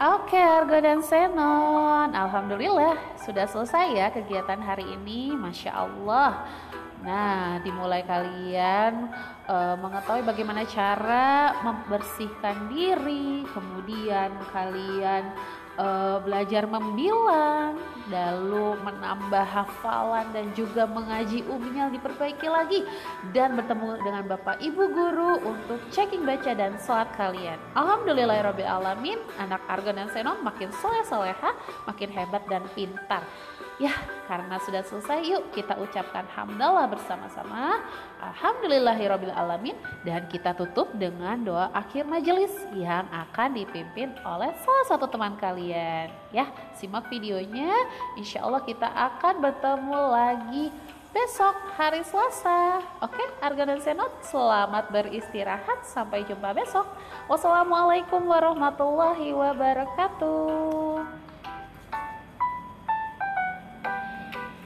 Oke, Argo dan Senon. Alhamdulillah, sudah selesai ya kegiatan hari ini. Masya Allah. Nah, dimulai kalian uh, mengetahui bagaimana cara membersihkan diri, kemudian kalian uh, belajar membilang, lalu menambah hafalan dan juga mengaji umnya diperbaiki lagi dan bertemu dengan Bapak Ibu guru untuk checking baca dan sholat kalian. Alhamdulillahirobbilalamin, anak Argon dan Senon makin soleh soleha, makin hebat dan pintar. Ya, karena sudah selesai, yuk kita ucapkan hamdalah bersama-sama. Alhamdulillahirabbil alamin dan kita tutup dengan doa akhir majelis yang akan dipimpin oleh salah satu teman kalian. Ya, simak videonya. Insya Allah kita akan bertemu lagi besok hari Selasa. Oke, Arga dan Senot, selamat beristirahat. Sampai jumpa besok. Wassalamualaikum warahmatullahi wabarakatuh.